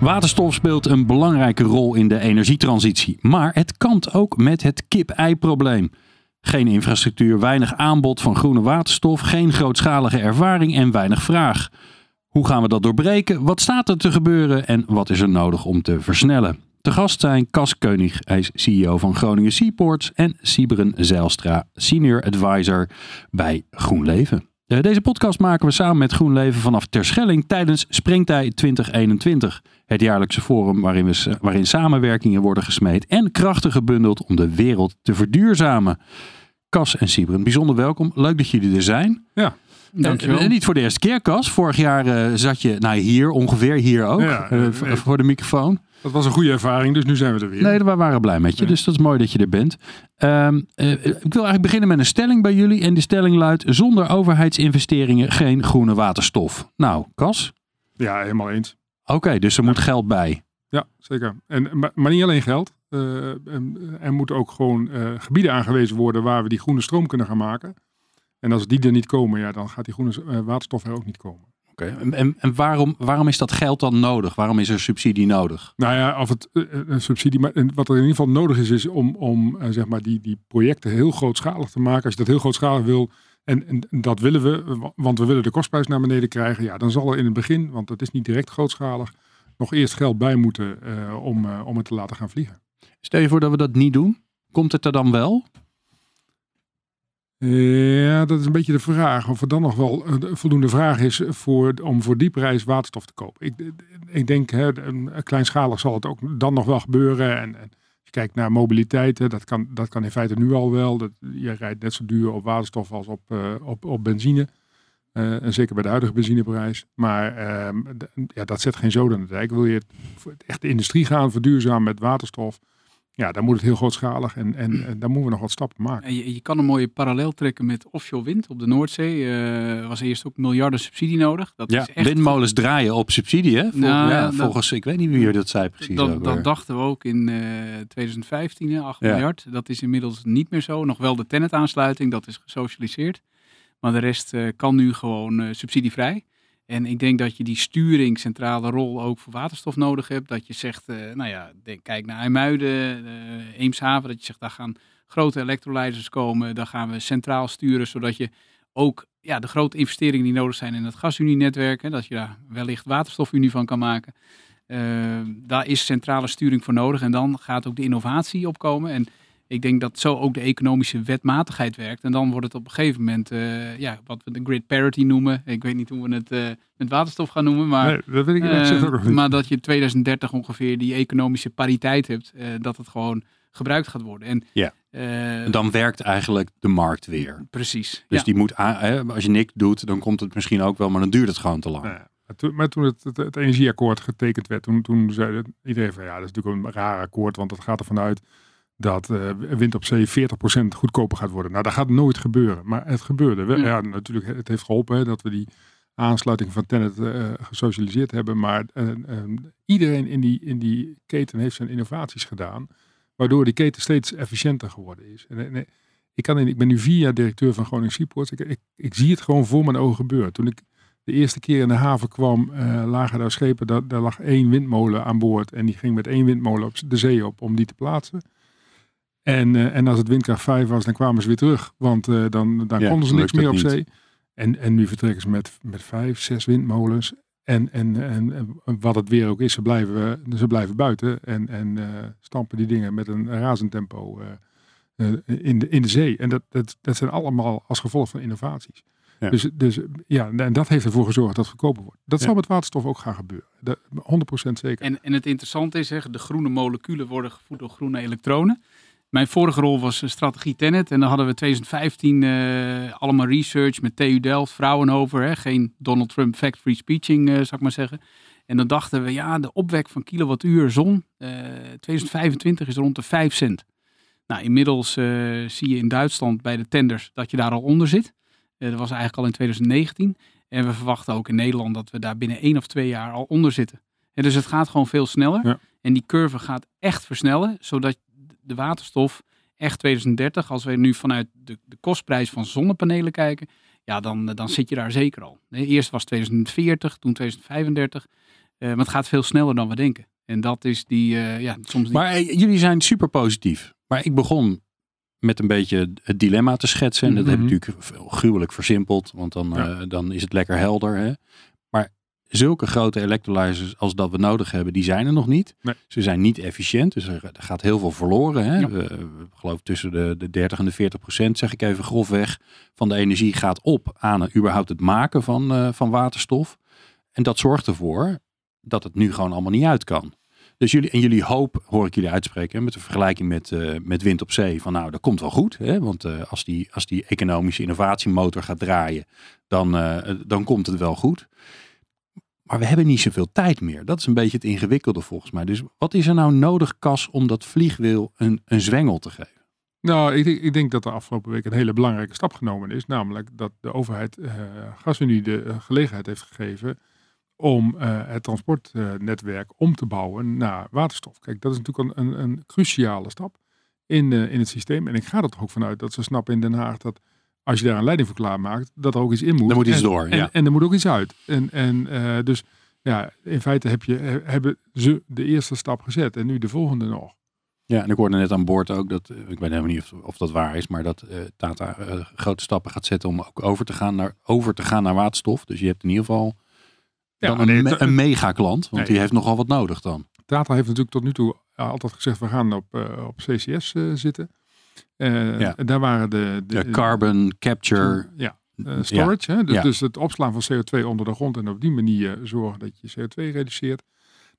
Waterstof speelt een belangrijke rol in de energietransitie, maar het kampt ook met het kip-ei-probleem. Geen infrastructuur, weinig aanbod van groene waterstof, geen grootschalige ervaring en weinig vraag. Hoe gaan we dat doorbreken? Wat staat er te gebeuren en wat is er nodig om te versnellen? Te gast zijn Cas Keunig, hij is CEO van Groningen Seaports en Siberen Zijlstra, Senior Advisor bij GroenLeven. Eh, Deze podcast maken we samen met GroenLeven vanaf Terschelling tijdens Springtij 2021. Het jaarlijkse forum waarin, we, waarin samenwerkingen worden gesmeed en krachten gebundeld om de wereld te verduurzamen. Cas en Sibren, bijzonder welkom. Leuk dat jullie er zijn. Ja, dankjewel. En niet voor de eerste keer, Cas. Vorig jaar eh, zat je nou, hier, ongeveer hier ook, Ja, eh, eh, eh. voor de microfoon. Dat was een goede ervaring, dus nu zijn we er weer. Nee, we waren blij met je, Ja. dus dat is mooi dat je er bent. Ehm, eh, ik wil eigenlijk beginnen met een stelling bij jullie. En die stelling luidt, zonder overheidsinvesteringen geen groene waterstof. Nou, Cas? Ja, helemaal eens. Oké, dus er moet geld bij. Ja, zeker. En, maar, maar niet alleen geld. Eh, en- er moeten ook gewoon eh, gebieden aangewezen worden waar we die groene stroom kunnen gaan maken. En als die er niet komen, ja, dan gaat die groene eh, waterstof er ook niet komen. Oké. En, en, en waarom, waarom is dat geld dan nodig? Waarom is er subsidie nodig? Nou ja, of het eh, eh, een subsidie, maar en wat er in ieder geval nodig is, is om, om eh, zeg maar die, die projecten heel grootschalig te maken. Als je dat heel grootschalig wil, en, en dat willen we, wa- want we willen de kostprijs naar beneden krijgen. Ja, dan zal er in het begin, want het is niet direct grootschalig, nog eerst geld bij moeten eh, om, eh, om het te laten gaan vliegen. Stel je voor dat we dat niet doen. Komt het er dan wel? Ja, dat is een beetje de vraag. Of er dan nog wel een voldoende vraag is voor, om voor die prijs waterstof te kopen. Ik, ik denk, hè, een- kleinschalig zal het ook dan nog wel gebeuren. En, en als je kijkt naar mobiliteit, hè, dat, kan, dat kan in feite nu al wel. Dat, je rijdt net zo duur op waterstof als op, eh, op, op benzine. Eh, en zeker bij de huidige benzineprijs. Maar ehm, ja, dat zet geen zoden aan de dijk. Wil je het het echt de industrie gaan verduurzamen met waterstof? Ja, dan moet het heel grootschalig en, en, en daar moeten we nog wat stappen maken. En je, je kan een mooie parallel trekken met offshore wind op de Noordzee. Er was eerst ook miljarden subsidie nodig. Dat Ja, is echt windmolens draaien op subsidie, hè? Vol- Nou, ja, dat- volgens, ik weet niet wie dat zei precies. Dat, dat dachten we ook in eh 2015, hè, 8 Ja. miljard. Dat is inmiddels niet meer zo. Nog wel de tennet-aansluiting, dat is gesocialiseerd. Maar de rest eh, kan nu gewoon eh, subsidievrij. En ik denk dat je die sturing, centrale rol ook voor waterstof nodig hebt. Dat je zegt, eh, nou ja, kijk naar IJmuiden, eh, Eemshaven. Dat je zegt, daar gaan grote electrolyzers komen. Daar gaan we centraal sturen, zodat je ook ja, de grote investeringen die nodig zijn in het gasunienetwerk. hè, Dat je daar wellicht waterstofunie van kan maken. Eh, daar is centrale sturing voor nodig. En dan gaat ook de innovatie opkomen. En ik denk dat zo ook de economische wetmatigheid werkt. En dan wordt het op een gegeven moment, eh, ja, wat we de grid parity noemen. Ik weet niet hoe we het eh, met waterstof gaan noemen, maar, nee, dat weet ik eerlijk gezegd ook nog eh, niet. maar dat je in 2030 ongeveer die economische pariteit hebt. eh, dat het gewoon gebruikt gaat worden. En, Ja. eh, En dan werkt eigenlijk de markt weer. Precies. Dus ja. die moet, als je niks doet, dan komt het misschien ook wel, maar dan duurt het gewoon te lang. Ja, maar toen, het, het, het energieakkoord getekend werd, toen, toen zei het- iedereen van ja, dat is natuurlijk een raar akkoord, want dat gaat ervan uit dat eh, wind op zee 40% goedkoper gaat worden. Nou, dat gaat nooit gebeuren, maar het gebeurde. We, Ja. natuurlijk, het heeft geholpen hè, dat we die aansluiting van Tennet eh, gesocialiseerd hebben, maar eh, eh, iedereen in die, in die keten heeft zijn innovaties gedaan, waardoor die keten steeds efficiënter geworden is. En, en, ik, kan in, ik ben nu vier jaar directeur van Groningen Seaports. Ik, ik, ik zie het gewoon voor mijn ogen gebeuren. Toen ik de eerste keer in de haven kwam, lagen daar schepen. Daar, daar lag één windmolen aan boord. En die ging met één windmolen op de zee op om die te plaatsen. En, eh, en als het windkracht 5 was, dan kwamen ze weer terug. Want eh, dan, dan Ja, konden ze niks meer op zee. En, en nu vertrekken ze met, met vijf, zes windmolens. En, en, en, en wat het weer ook is, ze blijven, ze blijven buiten. En, en eh, stampen die dingen met een razend tempo eh, eh, in, de, in de zee. En dat, dat, dat zijn allemaal als gevolg van innovaties. Ja. Dus, dus ja, en dat heeft ervoor gezorgd dat het goedkoper wordt. Dat Ja. zal met waterstof ook gaan gebeuren. Dat, 100% zeker. En, en het interessante is, hè, de groene moleculen worden gevoed door groene elektronen. Mijn vorige rol was eh, strategie Tenet. En dan hadden we 2015 eh, allemaal research met TU Delft, Fraunhofer. Hè, geen Donald Trump fact-free speeching, eh, zou ik maar zeggen. En dan dachten we, ja, de opwek van kilowattuur zon, eh 2025 is rond de 5 cent. Nou, inmiddels zie je in Duitsland bij de tenders dat je daar al onder zit. Dat was eigenlijk al in 2019. En we verwachten ook in Nederland dat we daar binnen één of twee jaar al onder zitten. En dus het gaat gewoon veel sneller. Ja. En die curve gaat echt versnellen, zodat de waterstof echt 2030, als we nu vanuit de, de kostprijs van zonnepanelen kijken, ja, dan, dan zit je daar zeker al. Nee, Eerst was 2040, toen 2035. Eh, maar het gaat veel sneller dan we denken. En dat is die, eh, ja, soms die... Maar eh, jullie zijn super positief. Maar ik begon met een beetje het dilemma te schetsen. En dat heb ik Mhm. natuurlijk gruwelijk versimpeld. Want dan, Ja. eh, dan is het lekker helder. Hè? Zulke grote electrolyzers als dat we nodig hebben, die zijn er nog niet. Nee. Ze zijn niet efficiënt. Dus er, gaat heel veel verloren. Hè? Ja. We- we geloof tussen de, de 30 en de 40 procent, zeg ik even grofweg, van de energie gaat op aan het, überhaupt het maken van, eh, van waterstof. En dat zorgt ervoor dat het nu gewoon allemaal niet uit kan. Dus jullie, en jullie hoop, hoor ik jullie uitspreken, met de vergelijking met, eh, met wind op zee, van nou, dat komt wel goed. Hè? Want eh, als, die, als die economische innovatiemotor gaat draaien, dan, dan komt het wel goed. Maar we hebben niet zoveel tijd meer. Dat is een beetje het ingewikkelde volgens mij. Dus wat is er nou nodig, Cas, om dat vliegwiel een, een zwengel te geven? Nou, ik, ik denk dat er afgelopen week een hele belangrijke stap genomen is. Namelijk dat de overheid eh GasUnie de eh, gelegenheid heeft gegeven om eh, het transportnetwerk om te bouwen naar waterstof. Kijk, dat is natuurlijk een, een, cruciale stap in, in het systeem. En ik ga er toch ook vanuit dat ze snappen in Den Haag dat als je daar een leiding voor klaarmaakt, dat er ook iets in moet. Er moet iets En- door, En, ja. en er moet ook iets uit. En, en eh, dus ja, in feite heb je, he- hebben ze de eerste stap gezet en nu de volgende nog. Ja, en ik hoorde net aan boord ook dat, eh, ik weet helemaal niet of, of dat waar is, maar dat eh, Tata grote stappen gaat zetten om ook over te, gaan naar, over te gaan naar waterstof. Dus je hebt in ieder geval Ja, dan een, me- mega klant, want Nee. die heeft nogal wat nodig dan. Tata heeft natuurlijk tot nu toe altijd gezegd, we gaan op, op CCS zitten. Eh, Ja. Daar waren de... de De carbon capture. Ja, eh, storage. Hè? Dus, Ja. dus het opslaan van CO2 onder de grond en op die manier zorgen dat je CO2 reduceert.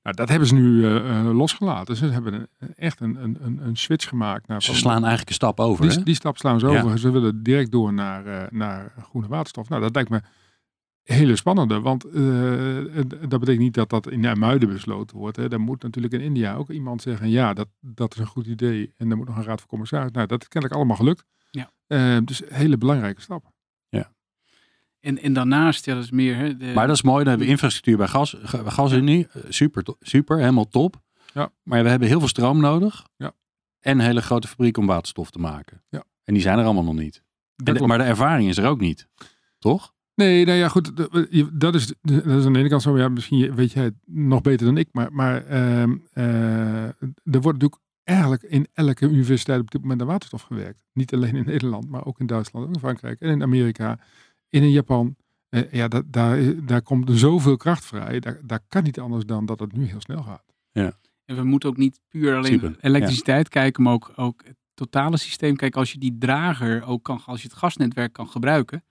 Nou, dat hebben ze nu eh, eh, losgelaten. Ze hebben een, echt een, een, een, switch gemaakt. Naar Ze van- slaan eigenlijk een stap over. hè? die, die stap slaan ze Ja. over. Ze willen direct door naar, eh, naar groene waterstof. Nou, dat lijkt me hele spannende. Want eh, dat betekent niet dat dat in IJmuiden besloten wordt. Hè. Dan moet natuurlijk in India ook iemand zeggen... ja, dat, dat is een goed idee. En er moet nog een raad van commissaris. Nou, dat is kennelijk allemaal gelukt. Ja. Eh, dus een hele belangrijke stap. En, en daarnaast, ja, dat is meer... Hè, de, Maar dat is mooi, dan hebben we infrastructuur bij gas, ga- gasunie. Eh, Super, super, helemaal top. Ja. Maar we hebben heel veel stroom nodig. Ja. En een hele grote fabriek om waterstof te maken. Ja. En die zijn er allemaal nog niet. En de- maar de ervaring is er ook niet. Toch? Nee, nou ja, goed. je- Dat is, dat is aan de ene kant zo. Ja, misschien weet jij het nog beter dan ik. Maar, maar ehm, eh, er wordt natuurlijk eigenlijk in elke universiteit op dit moment aan waterstof gewerkt. Niet alleen in Nederland, maar ook in Duitsland, ook in Frankrijk en in Amerika, en in Japan. Eh, ja, dat, daar, daar komt zoveel kracht vrij. Daar, daar kan niet anders dan dat het nu heel snel gaat. En we moeten ook niet puur alleen Super, elektriciteit kijken, maar ook, ook het totale systeem. Kijk, als je die drager ook kan, als je het gasnetwerk kan gebruiken.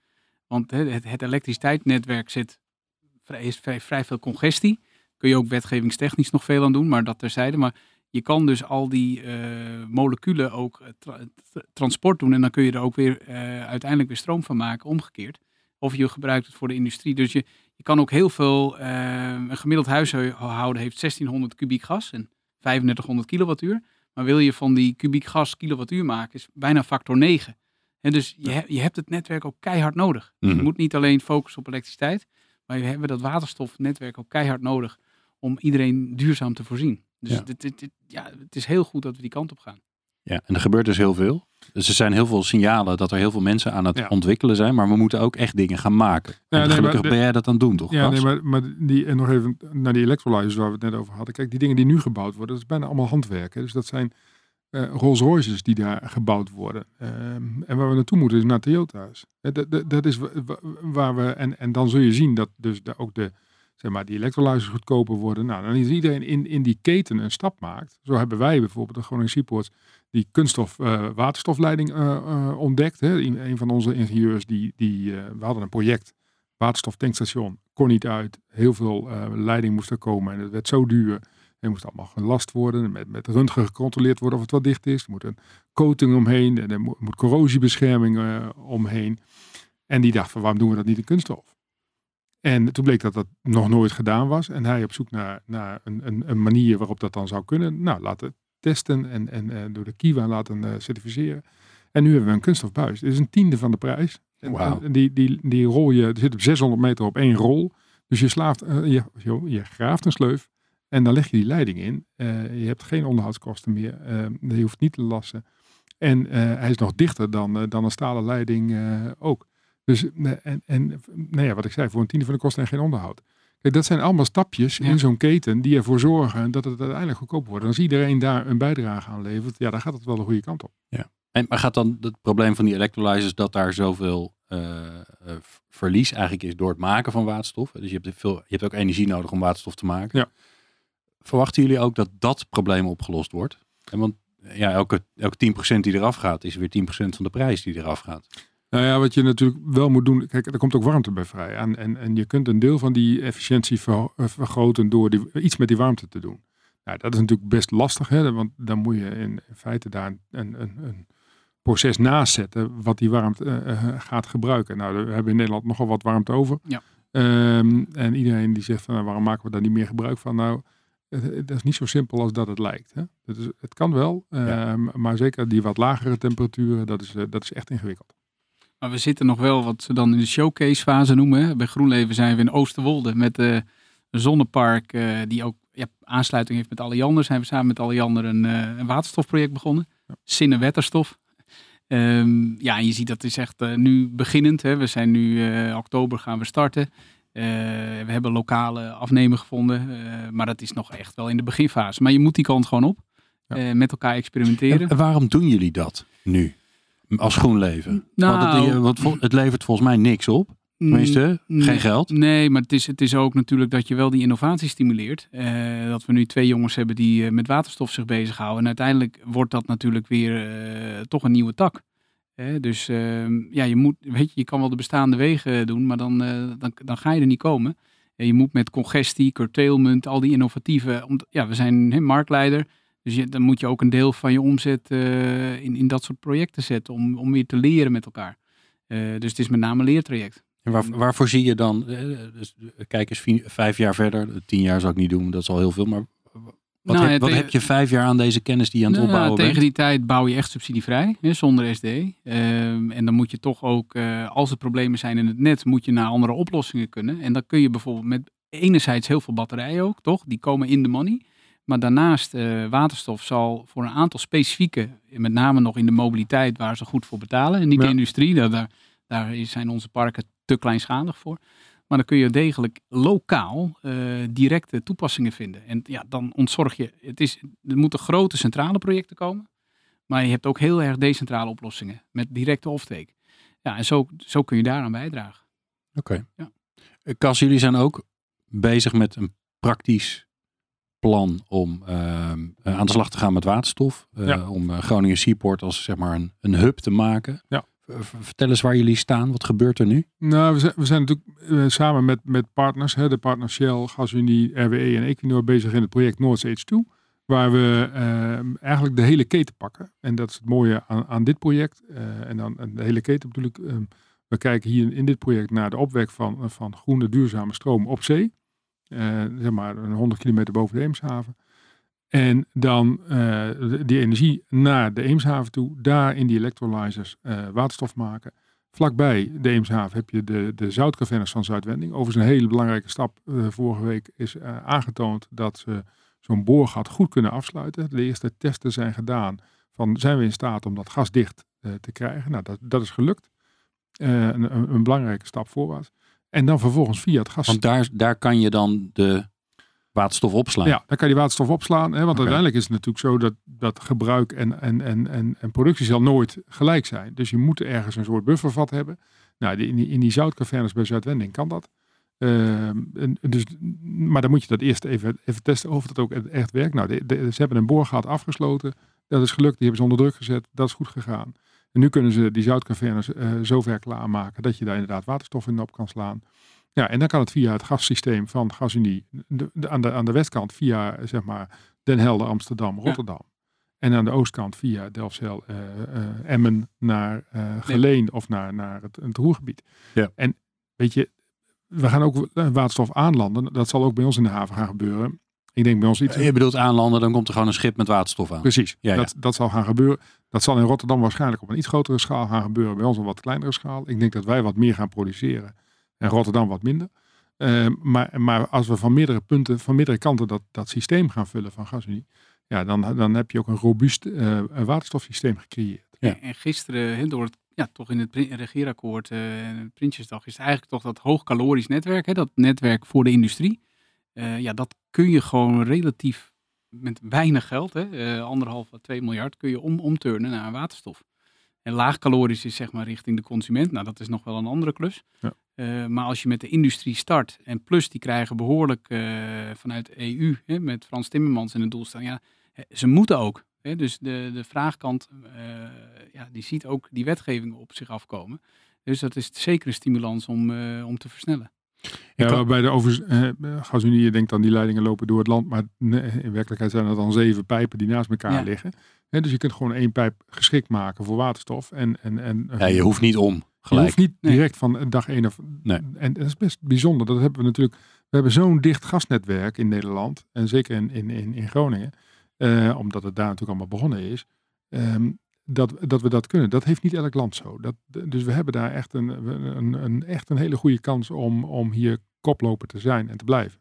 Want het, het elektriciteitsnetwerk zit is vrij, vrij veel congestie. Kun je ook wetgevingstechnisch nog veel aan doen, maar dat terzijde. Maar je kan dus al die eh, moleculen ook eh, tra- tra- transport doen. En dan kun je er ook weer eh, uiteindelijk weer stroom van maken, omgekeerd. Of je gebruikt het voor de industrie. Dus je, je kan ook heel veel, een gemiddeld huishouden heeft 1600 kubiek gas en 3500 kilowattuur. Maar wil je van die kubiek gas kilowattuur maken, is bijna factor 9. En dus je, he- je hebt het netwerk ook keihard nodig. Mhm. Je moet niet alleen focussen op elektriciteit, maar we hebben dat waterstofnetwerk ook keihard nodig om iedereen duurzaam te voorzien. Dus Ja. dit, dit, dit- ja, het is heel goed dat we die kant op gaan. Ja, en er gebeurt dus heel veel. Dus er zijn heel veel signalen dat er heel veel mensen aan het Ja. ontwikkelen zijn. Maar we moeten ook echt dingen gaan maken. En nee, gelukkig maar ben jij dat aan het doen, toch? Ja, Bas? nee, maar, maar die, en nog even naar die electrolyzers waar we het net over hadden. Kijk, die dingen die nu gebouwd worden, dat is bijna allemaal handwerk. Hè? Dus dat zijn eh Rolls Royces die daar gebouwd worden. Ehm, en waar we naartoe moeten is naar Toyota's. Hè, Dat, dat, dat is wa- wa- waar we, en, en dan zul je zien dat dus ook de, zeg maar, die electrolyzers goedkoper worden. Nou, dan is iedereen in, in die keten een stap maakt. Zo hebben wij bijvoorbeeld de Groningen Seaports die kunststof eh, waterstofleiding eh, eh, ontdekt. Hè? Een van onze ingenieurs, die, die, eh, we hadden een project, waterstoftankstation, kon niet uit. Heel veel eh, leiding moest er komen en het werd zo duur. Het moest allemaal gelast worden, met, met röntgen gecontroleerd worden of het wel dicht is. Er moet een coating omheen en er moet, corrosiebescherming eh, omheen. En die dacht van waarom doen we dat niet in kunststof? En toen bleek dat dat nog nooit gedaan was. En hij op zoek naar, naar een, een, een manier waarop dat dan zou kunnen. Nou, laten testen en, en uh, door de Kiwa laten uh, certificeren. En nu hebben we een kunststofbuis. Dit is een tiende van de prijs. Wow. En die, die, die rol je, er zit op 600 meter op één rol. Dus je, slaaft, uh, je, je, graaft een sleuf en dan leg je die leiding in. je hebt geen onderhoudskosten meer. je hoeft niet te lassen. En hij is nog dichter dan, dan een stalen leiding ook. Dus, en, en nou ja, wat ik zei, voor een tiende van de kosten en geen onderhoud. Kijk, dat zijn allemaal stapjes ja. in zo'n keten die ervoor zorgen dat het uiteindelijk goedkoop wordt. En als iedereen daar een bijdrage aan levert, ja, dan gaat het wel de goede kant op. Ja. En, maar gaat dan het probleem van die electrolyzers dat daar zoveel uh, uh, verlies eigenlijk is door het maken van waterstof? Dus je hebt, veel, je hebt ook energie nodig om waterstof te maken. Ja. Verwachten jullie ook dat dat probleem opgelost wordt? En want ja, elke, elke 10% die eraf gaat, is weer 10% van de prijs die eraf gaat. Nou ja, wat je natuurlijk wel moet doen, kijk, er komt ook warmte bij vrij. En, en, en je kunt een deel van die efficiëntie ver, vergroten door die, iets met die warmte te doen. Nou, dat is natuurlijk best lastig, hè, want dan moet je in, in feite daar een, een, een, proces naast zetten wat die warmte uh, gaat gebruiken. Nou, we hebben in Nederland nogal wat warmte over. Ja. Um, en iedereen die zegt van, nou, waarom maken we daar niet meer gebruik van? Nou, dat is niet zo simpel als dat het lijkt. Hè? Dat is, het kan wel, ja. um, maar zeker die wat lagere temperaturen, dat is, uh, dat is echt ingewikkeld. Maar we zitten nog wel wat ze dan in de showcase fase noemen. Bij GroenLeven zijn we in Oosterwolde met uh, een zonnepark uh, die ook ja, aansluiting heeft met Alliander. Zijn we samen met Alliander een, een waterstofproject begonnen. Ja. Zinnenwetterstof. Um, ja, je ziet dat is echt nu beginnend. Hè. We zijn nu oktober gaan we starten. We hebben lokale afnemer gevonden. maar dat is nog echt wel in de beginfase. Maar je moet die kant gewoon op. Ja. met elkaar experimenteren. En waarom doen jullie dat nu? Als GroenLeven? Nou, Want het, het levert volgens mij niks op. Tenminste, nee, geen geld. Nee, maar het is, het is ook natuurlijk dat je wel die innovatie stimuleert. Uh, dat we nu twee jongens hebben die uh, met waterstof zich bezighouden. En uiteindelijk wordt dat natuurlijk weer uh, toch een nieuwe tak. Dus ehm, ja, je moet, weet je, je kan wel de bestaande wegen doen, maar dan, dan, dan ga je er niet komen. je moet met congestie, curtailment, al die innovatieve. Om, ja, we zijn marktleider. Dus je, dan moet je ook een deel van je omzet uh, in, in dat soort projecten zetten om, om weer te leren met elkaar. Uh, dus het is met name een leertraject. En waar, waarvoor zie je dan, dus, kijk eens vijf jaar verder, tien jaar zou ik niet doen, dat is al heel veel, maar wat, nou, heb, wat heb, je vijf jaar aan deze kennis die je aan het nou, opbouwen Tegen bent? die tijd bouw je echt subsidievrij, hè, zonder SD. Um, en dan moet je toch ook, uh, als er problemen zijn in het net, moet je naar andere oplossingen kunnen. En dan kun je bijvoorbeeld met enerzijds heel veel batterijen ook, toch? Die komen in de money. Maar daarnaast, uh, waterstof zal voor een aantal specifieke, met name nog in de mobiliteit, waar ze goed voor betalen. En niet ja. de industrie, daar, daar, daar, zijn onze parken te kleinschalig voor. Maar dan kun je degelijk lokaal uh, directe toepassingen vinden. En ja, dan ontzorg je. Het is, er moeten grote centrale projecten komen. Maar je hebt ook heel erg decentrale oplossingen met directe offtake. Ja, en zo, zo kun je daaraan bijdragen. Oké. Okay. Ja. Cas, jullie zijn ook bezig met een praktisch plan om uh, aan de slag te gaan met waterstof. Uh, ja. Om Groningen Seaport als zeg maar een, een hub te maken. Ja. Vertel eens waar jullie staan. Wat gebeurt er nu? Nou, we zijn, we zijn natuurlijk samen met, met partners, hè, de partners Shell, GasUnie, RWE en Equinor bezig in het project North H2. Waar we ehm, eigenlijk de hele keten pakken. En dat is het mooie aan, aan dit project. Eh, en dan de hele keten natuurlijk. Ehm, we kijken hier in dit project naar de opwek van, van groene duurzame stroom op zee. Zeg maar een 100 kilometer boven de Eemshaven. En dan uh, die energie naar de Eemshaven toe, daar in die electrolyzers uh, waterstof maken. Vlakbij de Eemshaven heb je de, de zoutcavernes van Zuidwending. Overigens een hele belangrijke stap. vorige week is aangetoond dat ze zo'n boorgat goed kunnen afsluiten. De eerste testen zijn gedaan van zijn we in staat om dat gasdicht te krijgen. Nou, dat, dat is gelukt. Een, een belangrijke stap voorwaarts. En dan vervolgens via het gas. Want daar, daar kan je dan de waterstof opslaan. Ja, daar kan je waterstof opslaan. Hè, want okay. uiteindelijk is het natuurlijk zo dat, dat gebruik en, en, en, en, en productie zal nooit gelijk zijn. Dus je moet ergens een soort buffervat hebben. Nou, in die, in die zoutcavernes bij Zuidwending kan dat. Uh, en, dus, maar dan moet je dat eerst even, even testen of dat ook echt werkt. Nou, de, de, ze hebben een boorgat afgesloten. Dat is gelukt. Die hebben ze onder druk gezet. Dat is goed gegaan. En nu kunnen ze die zoutcavernes uh, zover klaarmaken dat je daar inderdaad waterstof in op kan slaan. Ja, en dan kan het via het gassysteem van GasUnie de, de, aan, de, aan de westkant via zeg maar Den Helder, Amsterdam, Rotterdam. Ja. En aan de oostkant via Delfzijl, uh, uh, Emmen naar Geleen nee. of naar, naar het, het Roergebied. Ja. En weet je, we gaan ook eh, waterstof aanlanden. Dat zal ook bij ons in de haven gaan gebeuren. Ik denk bij ons iets. Je bedoelt aanlanden, dan komt er gewoon een schip met waterstof aan. Precies, Ja, ja. Dat, dat zal gaan gebeuren. Dat zal in Rotterdam waarschijnlijk op een iets grotere schaal gaan gebeuren. Bij ons op een wat kleinere schaal. Ik denk dat wij wat meer gaan produceren en Rotterdam wat minder. Eh, maar, maar als we van meerdere punten, van meerdere kanten dat, dat systeem gaan vullen van GasUnie, ja, dan, dan heb je ook een robuust eh, waterstofsysteem gecreëerd. Ja. En gisteren, door het, ja, toch in het regeerakkoord eh, en het Prinsjesdag, is het eigenlijk toch dat hoogkalorisch netwerk, hè, dat netwerk voor de industrie. Eh, ja, dat kun je gewoon relatief met weinig geld, hè, eh, anderhalf à twee miljard, kun je om, omturnen naar waterstof. En laagkalorisch is zeg maar richting de consument. Nou, dat is nog wel een andere klus. Ja. Eh, maar als je met de industrie start en plus die krijgen behoorlijk eh, vanuit de EU, hè, met Frans Timmermans in het doel staan, ja, eh, ze moeten ook. Hè, dus de, de vraagkant, eh, ja, die ziet ook die wetgeving op zich afkomen. Dus dat is zeker een stimulans om, eh, om te versnellen. Ja, waarbij de overs, eh, GasUnie, je denkt dan die leidingen lopen door het land, maar nee, in werkelijkheid zijn er dan zeven pijpen die naast elkaar Ja. liggen. Hè, dus je kunt gewoon één pijp geschikt maken voor waterstof. En, en, en, Ja, je hoeft niet om Je gelijk. hoeft niet Nee. direct van dag één of. Nee. En dat is best bijzonder. Dat hebben we natuurlijk. We hebben zo'n dicht gasnetwerk in Nederland. En zeker in, in, in, in Groningen. eh, omdat het daar natuurlijk allemaal begonnen is. ehm, dat, dat we dat kunnen. Dat heeft niet elk land zo. Dat, dus we hebben daar echt een, een, een, echt een hele goede kans om, om hier koploper te zijn en te blijven.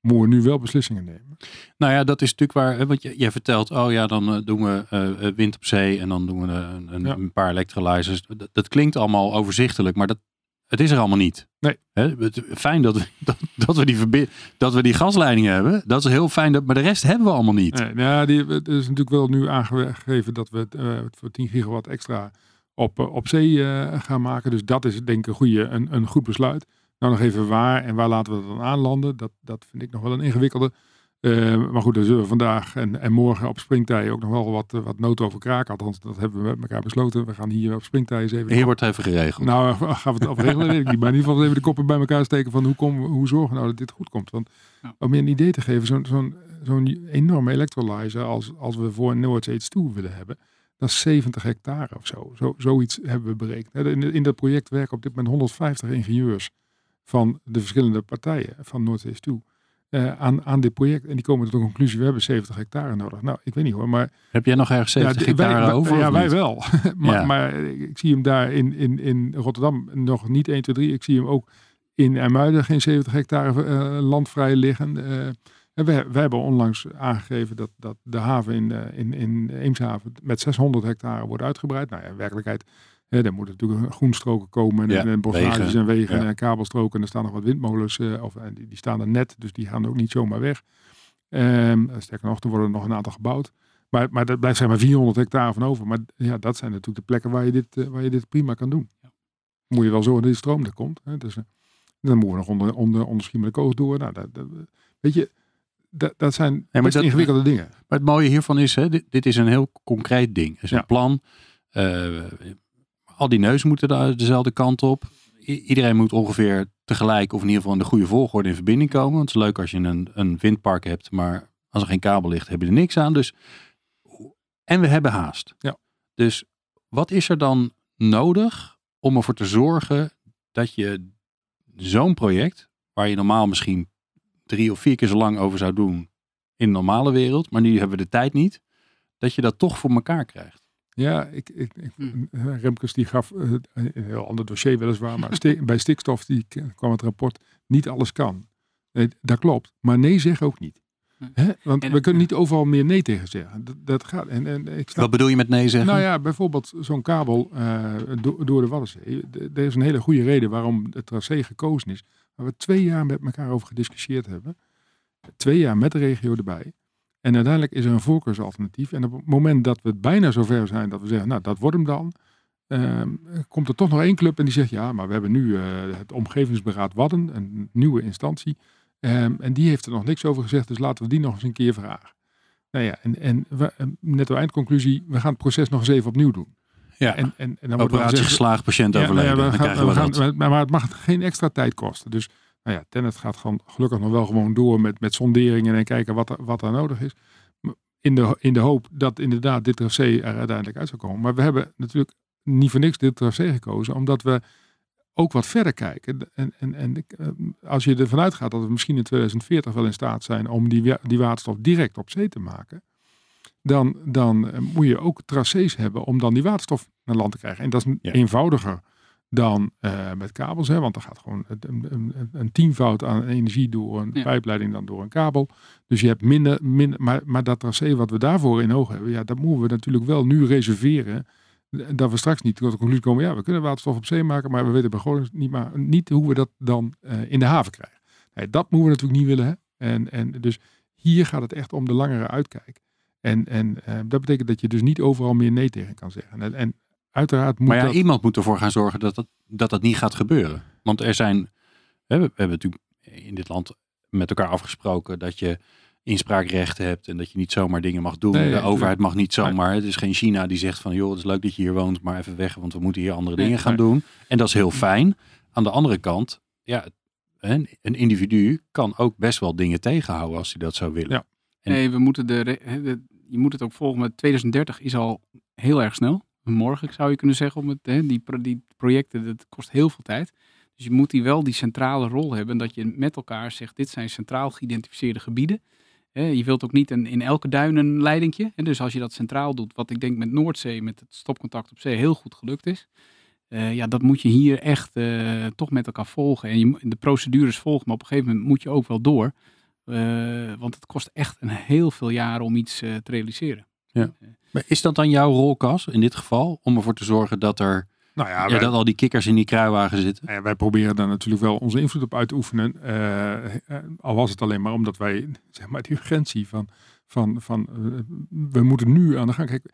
Moeten we nu wel beslissingen nemen. Nou ja, dat is natuurlijk waar. hè, Want je- jij vertelt, oh ja, dan eh, doen we eh, eh, wind op zee en dan doen we een, een, Ja. een paar electrolyzers. Dat, dat klinkt allemaal overzichtelijk, maar dat, het is er allemaal niet. Nee. Hè, het, fijn dat we, dat, dat, we die dat we die gasleidingen hebben. Dat is heel fijn, dat, maar de rest hebben we allemaal niet. Nee, nou ja, die, het is natuurlijk wel nu aangegeven dat we eh, voor 10 gigawatt extra op, op zee gaan maken. Dus dat is denk ik een, goede, een, een goed besluit. Nou nog even waar en waar laten we dat dan aanlanden. Dat, dat vind ik nog wel een ingewikkelde. Eh, maar goed, daar zullen we vandaag en, en morgen op springtij ook nog wel wat, eh, wat nood over kraken. Althans, dat hebben we met elkaar besloten. We gaan hier op springtij eens even... Hier wordt even geregeld. Nou, gaan we het afregelen, weet ik niet. Maar in ieder geval even de koppen bij elkaar steken van hoe, komen we- hoe zorgen we nou dat dit goed komt. Want Ja. om je een idee te geven, zo'n zo'n zo'n enorme electrolyzer als, als we voor Noordzee H2 willen hebben, dat is 70 hectare of zo. zo zoiets hebben we berekend. Hè, In, in dat project werken op dit moment 150 ingenieurs van de verschillende partijen van Noordzee H2. eh, aan, aan dit project. En die komen tot de conclusie, we hebben 70 hectare nodig. Nou, ik weet niet hoor, maar Heb jij nog ergens 70 ja, d- wij- hectare wij- over? Ja, wij wel. maar, Ja. maar ik zie hem daar in, in, in Rotterdam nog niet 1, 2, 3. Ik zie hem ook in Ermuiden geen 70 hectare eh, land vrij liggen. Eh, en wij, wij hebben onlangs aangegeven dat, dat de haven in, in, in Eemshaven met 600 hectare wordt uitgebreid. Nou ja, in werkelijkheid, hè, er moeten natuurlijk groenstroken komen en, Ja, en bossages en wegen ja. en kabelstroken. En er staan nog wat windmolens, eh, of, en die, die staan er net, dus die gaan ook niet zomaar weg. Ehm, sterker nog, er worden nog een aantal gebouwd. Maar, maar dat blijft zeg maar 400 hectare van over. Maar ja, dat zijn natuurlijk de plekken waar je dit, eh, waar je dit prima kan doen. Moet je wel zorgen dat die stroom er komt. Hè? Dus, dan moeten we nog onder, onder, onder Schiermonnikoog door. Nou, dat, dat, weet je, dat, dat zijn maar best dat- ingewikkelde dingen. Maar het mooie hiervan is, hè, dit, dit is een heel concreet ding. Het is Ja. een plan. Al die neus moeten de, dezelfde kant op. I- iedereen moet ongeveer tegelijk, of in ieder geval in de goede volgorde in verbinding komen. Want het is leuk als je een, een windpark hebt, maar als er geen kabel ligt, heb je er niks aan. Dus, en we hebben haast. Ja. Dus wat is er dan nodig om ervoor te zorgen dat je zo'n project, waar je normaal misschien drie of vier keer zo lang over zou doen in de normale wereld, maar nu hebben we de tijd niet, dat je dat toch voor elkaar krijgt. Ja, ik, ik, ik- Hmm. eh, Remkes die gaf eh, een heel ander dossier weliswaar. Maar sti- bij stikstof die kwam het rapport, niet alles kan. Nee, dat klopt. Maar nee zeg ook niet. Hè? Want En- we kunnen niet overal meer nee tegen zeggen. Dat, dat gaat. En, en ik snap Wat bedoel je met nee zeggen? Nou ja, bijvoorbeeld zo'n kabel eh, do- door de Waddenzee. D- Er is een hele goede reden waarom het tracé gekozen is. Waar we twee jaar met elkaar over gediscussieerd hebben. Twee jaar met de regio erbij. En uiteindelijk is er een voorkeursalternatief. En op het moment dat we bijna zover zijn dat we zeggen, nou dat wordt hem dan. ehm, komt er toch nog één club en die zegt, ja, maar we hebben nu eh, het Omgevingsberaad Wadden, een nieuwe instantie. Ehm, en die heeft er nog niks over gezegd, dus laten we die nog eens een keer vragen. Nou ja, en, en we, netto eindconclusie, we gaan het proces nog eens even opnieuw doen. ja, En, en, en dan wordt er operatie gezegd, geslaagd, patiënt ja, nou ja, overleden. we gaan- krijgen we, we gaan- maar, maar het mag geen extra tijd kosten. Dus nou ja, Tennet gaat gewoon gelukkig nog wel gewoon door met, met sonderingen en kijken wat er, wat er nodig is. In de, in de hoop dat inderdaad dit tracé er uiteindelijk uit zou komen. Maar we hebben natuurlijk niet voor niks dit tracé gekozen, omdat we ook wat verder kijken. En, en, en eh, als je ervan uitgaat dat we misschien in 2040 wel in staat zijn om die, die waterstof direct op zee te maken, dan, dan eh, moet je ook tracés hebben om dan die waterstof naar land te krijgen. En dat is Ja. eenvoudiger dan eh, met kabels, hè, want dan gaat gewoon een, een, een, een tienvoud aan energie door een Ja. pijpleiding dan door een kabel. Dus je hebt minder, minder maar, maar dat tracé wat we daarvoor in oog hebben, ja, dat moeten we natuurlijk wel nu reserveren. Dat we straks niet tot de conclusie komen, ja, we kunnen waterstof op zee maken, maar we weten bij Groningen niet, maar, niet hoe we dat dan eh, in de haven krijgen. Nee, dat moeten we natuurlijk niet willen. Hè? En, en dus hier gaat het echt om de langere uitkijk. En, en eh, dat betekent dat je dus niet overal meer nee tegen kan zeggen. En, en uiteraard moet Maar ja, dat... iemand moet ervoor gaan zorgen dat dat, dat dat niet gaat gebeuren. Want er zijn, hè, we hebben natuurlijk in dit land met elkaar afgesproken dat je inspraakrechten hebt en dat je niet zomaar dingen mag doen. Nee, de overheid mag niet zomaar. Het is geen China die zegt van joh, het is leuk dat je hier woont, maar even weg, want we moeten hier andere dingen gaan doen. En dat is heel fijn. Aan de andere kant, ja, een, een individu kan ook best wel dingen tegenhouden als hij dat zou willen. Ja. En- Nee, we moeten de, je moet het ook volgen. Maar 2030 is al heel erg snel. Morgen zou je kunnen zeggen, om het, hè, die, die projecten, dat kost heel veel tijd. Dus je moet die wel die centrale rol hebben. Dat je met elkaar zegt, dit zijn centraal geïdentificeerde gebieden. Je wilt ook niet een, in elke duin een leidingje. Dus als je dat centraal doet, wat ik denk met Noordzee, met het stopcontact op zee, heel goed gelukt is. eh, ja, dat moet je hier echt eh, toch met elkaar volgen. En je, de procedures volgen, maar op een gegeven moment moet je ook wel door. Eh, want het kost echt een heel veel jaren om iets te realiseren. Maar is dat dan jouw rol, Cas, in dit geval? Om ervoor te zorgen dat er nou ja, ja, dat al die kikkers in die kruiwagen zitten? nou ja, wij proberen daar natuurlijk wel onze invloed op uit te oefenen. eh, eh, al was het alleen maar omdat wij, zeg maar, die urgentie van, van, van eh, we moeten nu aan de gang. Kijk,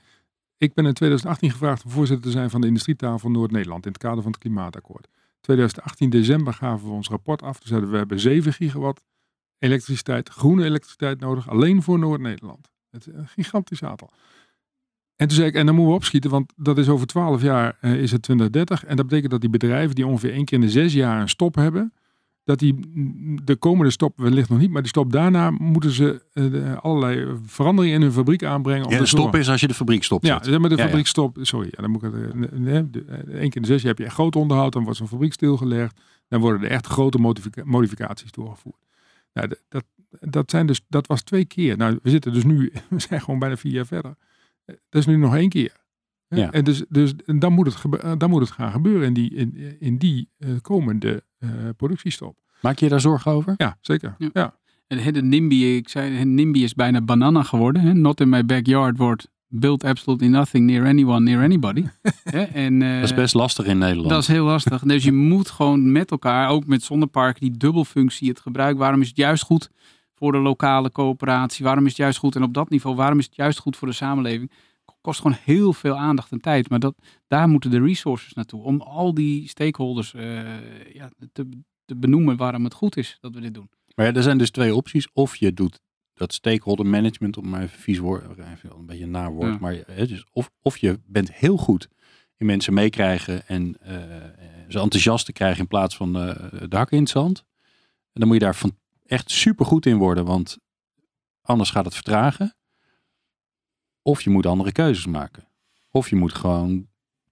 ik ben in 2018 gevraagd om voorzitter te zijn van de industrietafel Noord-Nederland in het kader van het klimaatakkoord. 2018 december gaven we ons rapport af. Toen zeiden we, we hebben 7 gigawatt elektriciteit, groene elektriciteit nodig, alleen voor Noord-Nederland. Het is een gigantisch aantal. En toen zei ik, en dan moeten we opschieten, want dat is over 12 jaar eh, is het 2030. En dat betekent dat die bedrijven die ongeveer één keer in de zes jaar een stop hebben, dat die mm, de komende stop wellicht nog niet, maar die stop daarna moeten ze eh, allerlei veranderingen in hun fabriek aanbrengen. Ja, de stop is als je de fabriek stopt. ja, zeg maar de Ja, ja. fabriek stopt. Sorry, ja, dan moet ik het. eh, nee, eh, Eén keer in de zes jaar heb je echt groot onderhoud. Dan wordt zo'n fabriek stilgelegd. Dan worden er echt grote modifica- modificaties doorgevoerd. Nou, dat, dat, zijn dus, dat was twee keer. Nou, we zitten dus nu, we zijn gewoon bijna vier jaar verder. Eh, Dat is nu nog één keer. Hè? Ja. En dus, dus en dan, moet het gebe- eh, dan moet het gaan gebeuren in die, in, in die eh, komende eh, productiestop. Maak je daar zorgen over? Ja, zeker. Ja. Ja. En de NIMBY, ik zei, NIMBY is bijna banana geworden. Hè? Not in my backyard wordt build absolutely nothing near anyone, near anybody. En, eh, Dat is best lastig in Nederland. Dat is heel lastig. Dus je moet gewoon met elkaar, ook met zonneparken, die dubbelfunctie, het gebruik. Waarom is het juist goed voor de lokale coöperatie? Waarom is het juist goed? En op dat niveau, waarom is het juist goed voor de samenleving? Kost gewoon heel veel aandacht en tijd. Maar dat, daar moeten de resources naartoe. Om al die stakeholders eh, ja, te, te benoemen waarom het goed is dat we dit doen. Maar ja, er zijn dus twee opties. Of je doet dat stakeholder management, om maar even vies woord, even een beetje een naar woord. Ja. Maar hè, dus of, of je bent heel goed in mensen meekrijgen en eh, ze enthousiast te krijgen in plaats van eh de hakken in het zand. En dan moet je daar van echt super goed in worden, want anders gaat het vertragen. Of je moet andere keuzes maken. Of je moet gewoon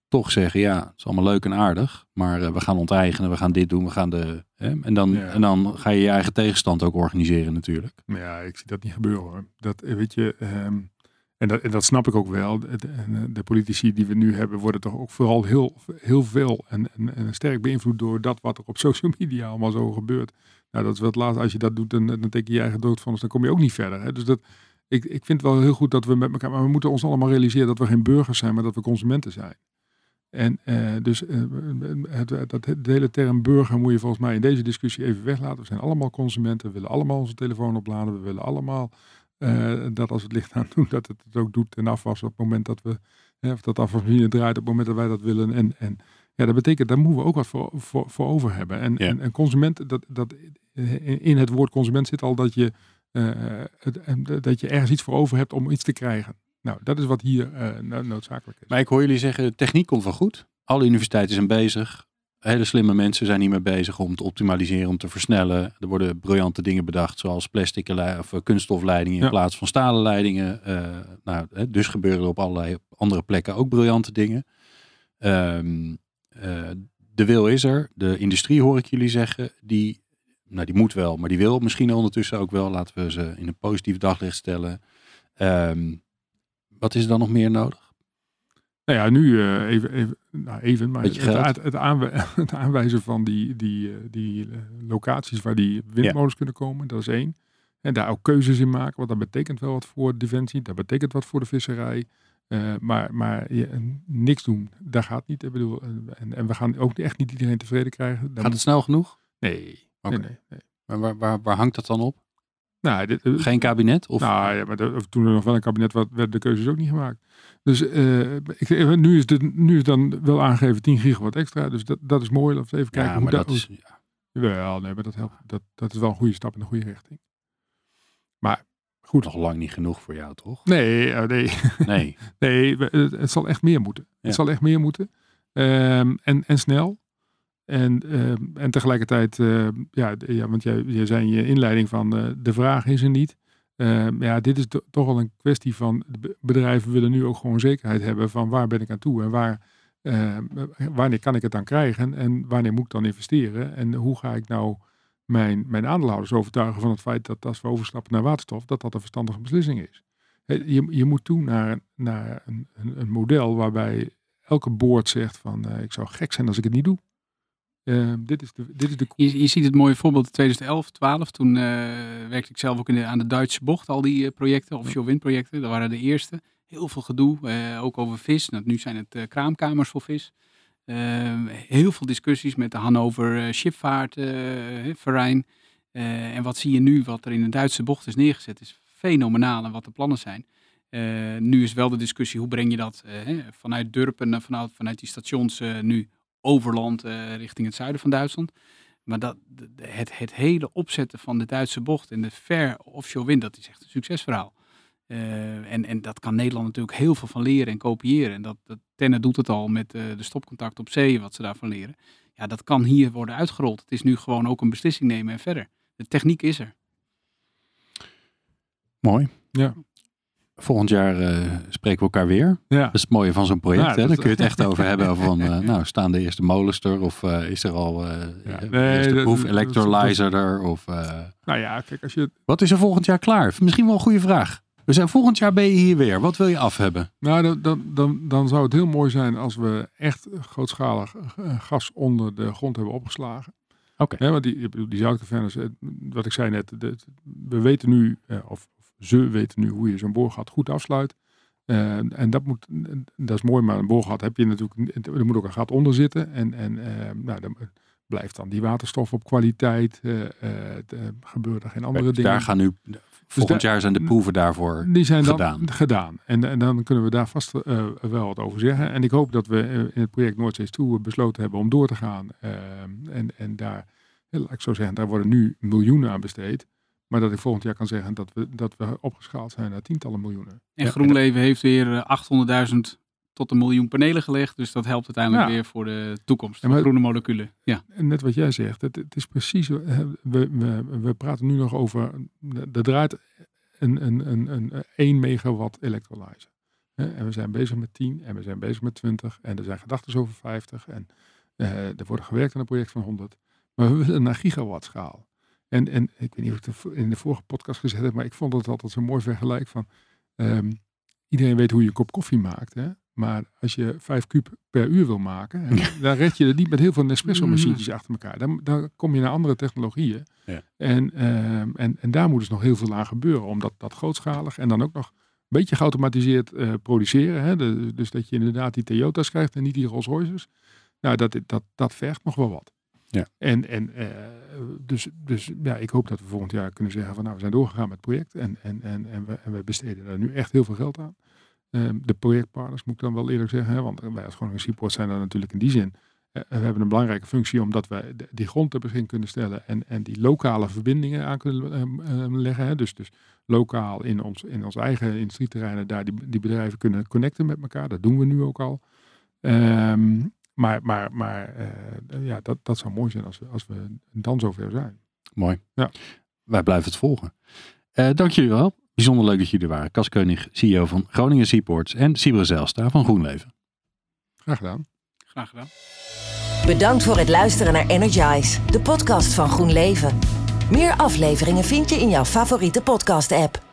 toch zeggen, ja, het is allemaal leuk en aardig, maar eh, we gaan onteigenen, we gaan dit doen, we gaan de... Hè, en, dan, Ja. en dan ga je je eigen tegenstand ook organiseren natuurlijk. Ja, ik zie dat niet gebeuren hoor. Dat, eh, weet je, ehm, en, dat, en dat snap ik ook wel. De, de, de politici die we nu hebben, worden toch ook vooral heel, heel veel en, en, en sterk beïnvloed door dat wat er op social media allemaal zo gebeurt. Nou, dat is het laatste. Als je dat doet, dan, dan teken je eigen dood van, dus dan kom je ook niet verder. Hè? Dus dat, ik, ik vind wel heel goed dat we met elkaar, maar we moeten ons allemaal realiseren dat we geen burgers zijn, maar dat we consumenten zijn. En eh, dus eh, het, dat, de hele term burger moet je volgens mij in deze discussie even weglaten. We zijn allemaal consumenten, we willen allemaal onze telefoon opladen, we willen allemaal eh, dat als het licht aan doen, dat het het ook doet en afwassen op het moment dat we, of dat afwasmachine draait op het moment dat wij dat willen. En, en ja, dat betekent, daar moeten we ook wat voor, voor, voor over hebben. En, Ja. en, en consument, dat, dat, in het woord consument zit al dat je, eh, het, en dat je ergens iets voor over hebt om iets te krijgen. Nou, dat is wat hier eh, no- noodzakelijk is. Maar ik hoor jullie zeggen, techniek komt wel goed. Alle universiteiten zijn bezig. Hele slimme mensen zijn hiermee bezig om te optimaliseren, om te versnellen. Er worden briljante dingen bedacht, zoals plastic of eh, kunststofleidingen in Ja. plaats van stalen leidingen. Eh, nou, dus gebeuren er op allerlei andere plekken ook briljante dingen. Ehm, eh, de wil is er. De industrie hoor ik jullie zeggen. Die, nou, die moet wel, maar die wil misschien ondertussen ook wel. Laten we ze in een positief daglicht stellen. Ehm, wat is er dan nog meer nodig? Nou ja, nu eh, even, even, nou even, maar het, het, het, aanwij- het aanwijzen van die, die, eh, die locaties waar die windmolens kunnen komen, dat is één. En daar ook keuzes in maken, want dat betekent wel wat voor defensie, dat betekent wat voor de visserij. Eh, maar maar je, en niks doen, dat gaat niet. Ik bedoel, eh, en, en we gaan ook echt niet iedereen tevreden krijgen. Daar Gaat het moet- snel genoeg? nee, Oké. nee, nee, nee. Maar waar, waar, waar hangt dat dan op? Nou, dit, eh, Geen kabinet? Of, Nou ja, maar de- toen er nog wel een kabinet was, werden de keuzes ook niet gemaakt. Dus eh, ik, nu, is het, nu is dan wel aangegeven 10 gigawatt extra. Dus dat, dat is mooi. Laten we even kijken ja, hoe maar dat is... ja. Wel, nee, maar dat helpt. Dat, dat is wel een goede stap in de goede richting. Maar goed. nog lang niet genoeg voor jou, toch? Nee, eh, nee, Nee. nee het, het zal echt meer moeten. Ja. Het zal echt meer moeten. Ehm, en, en snel. En, ehm, en tegelijkertijd, eh, ja, ja, want jij, jij zei in je inleiding van eh, de vraag is er niet. Ehm, ja, dit is to- toch wel een kwestie van bedrijven willen nu ook gewoon zekerheid hebben van waar ben ik aan toe en waar, ehm, wanneer kan ik het dan krijgen en wanneer moet ik dan investeren en hoe ga ik nou mijn, mijn aandeelhouders overtuigen van het feit dat als we overstappen naar waterstof, dat dat een verstandige beslissing is. Je, je moet toe naar, naar een, een, een model waarbij elke boord zegt van eh, ik zou gek zijn als ik het niet doe. Eh, dit, is de, dit is de Je, je ziet het mooie voorbeeld in 2011, 12. Toen eh, werkte ik zelf ook in de, aan de Duitse bocht, al die projecten, offshore windprojecten. Dat waren de eerste. Heel veel gedoe, ook over vis. Nou, nu zijn het kraamkamers voor vis. Eh, heel veel discussies met de Hannover eh, Schipvaart eh. Eh, en wat zie je nu, wat er in de Duitse bocht is neergezet, is fenomenaal en wat de plannen zijn. Nu is wel de discussie, hoe breng je dat vanuit Durpen, naar- vanuit, vanuit die stations nu overland richting het zuiden van Duitsland. Maar dat, het, het hele opzetten van de Duitse bocht en de ver offshore wind, dat is echt een succesverhaal. Eh, en, en dat kan Nederland natuurlijk heel veel van leren en kopiëren. En dat, dat Tenne doet het al met eh, de stopcontact op zee, wat ze daarvan leren. Ja, dat kan hier worden uitgerold. Het is nu gewoon ook een beslissing nemen en verder. De techniek is er. Mooi. Ja. Volgend jaar eh, spreken we elkaar weer. ja. Dat is het mooie van zo'n project. Ja, hè? Dan kun je het echt over hebben. Over van, nou, staan de eerste molens er? Of eh, is er al eh Ja. de Nee, proef electrolyzer er? Of, eh, Nou ja, kijk, als je, wat is er volgend jaar klaar? Misschien wel een goede vraag. We zijn volgend jaar ben je hier weer. Wat wil je af hebben? nou, dan, dan, dan, dan zou het heel mooi zijn als we echt grootschalig eh, gas onder de grond hebben opgeslagen. Oké. Hè, want die, ik bedoel, die zoutcavernes, eh, wat ik zei net, de- we weten nu, eh, of, of ze weten nu hoe je zo'n boorgat goed afsluit. Eh, en dat, moet, dat is mooi, maar een boorgat heb je natuurlijk, er moet ook een gat onder zitten. En, en eh, nou, dan blijft dan die waterstof op kwaliteit, eh, eh, gebeuren er geen andere Dus dingen. daar gaan nu, volgend daar- jaar zijn de proeven daarvoor. Die zijn dan gedaan. gedaan. En, en dan kunnen we daar vast eh, wel wat over zeggen. En ik hoop dat we in het project Noordzees toe besloten hebben om door te gaan. En, en daar, laat ik zo zeggen, daar worden nu miljoenen aan besteed. Maar dat ik volgend jaar kan zeggen dat we, dat we opgeschaald zijn naar tientallen miljoenen. En GroenLeven heeft weer eh, 800.000 tot een miljoen panelen gelegd. Dus dat helpt uiteindelijk Ja. weer voor de toekomst van maar- groene moleculen. Ja. En net wat jij zegt, het, het is precies, eh, we, we, we praten nu nog over, er draait een, een, een, een 1 megawatt electrolyzer. En we zijn bezig met 10 en we zijn bezig met 20 en er zijn gedachten over 50 en eh, er wordt gewerkt aan een project van 100. Maar we willen naar gigawattschaal. En, en ik weet niet of ik het in de vorige podcast gezegd heb, maar ik vond het altijd zo'n mooi vergelijk van, ehm, iedereen weet hoe je een kop koffie maakt, hè? Maar als je 5 kuub per uur wil maken, dan red je het niet met heel veel Nespresso machientjes achter elkaar. Dan, dan kom je naar andere technologieën. Ja. En, ehm, en, en daar moet dus nog heel veel aan gebeuren, omdat dat grootschalig en dan ook nog een beetje geautomatiseerd eh, produceren. Hè? De- dus dat je inderdaad die Toyota's krijgt en niet die Rolls Royces. Nou, dat, dat, dat vergt nog wel wat. Ja. En, en eh, dus, dus ja, ik hoop dat we volgend jaar kunnen zeggen van nou, we zijn doorgegaan met het project en, en, en, en, we, en we besteden daar nu echt heel veel geld aan. Ehm, de projectpartners moet ik dan wel eerlijk zeggen, hè, want wij als Groningen Seaport zijn daar natuurlijk in die zin. eh, we hebben een belangrijke functie omdat wij die grond ter beschikking kunnen stellen en, en die lokale verbindingen aan kunnen ehm, ehm, leggen. Hè. Dus, dus lokaal in ons, in ons eigen industrieterreinen daar die, die bedrijven kunnen connecten met elkaar. Dat doen we nu ook al. Maar maar, maar eh, ja, dat, dat zou mooi zijn als we, als we dan zover zijn. Mooi. Ja. Wij blijven het volgen. Eh, dank jullie wel. Bijzonder leuk dat jullie er waren. Cas Keunig, CEO van Groningen Seaports en Sibre Zijlstra van GroenLeven. Graag gedaan. Graag gedaan. Bedankt voor het luisteren naar Energize, de podcast van Groen Leven. Meer afleveringen vind je in jouw favoriete podcast-app.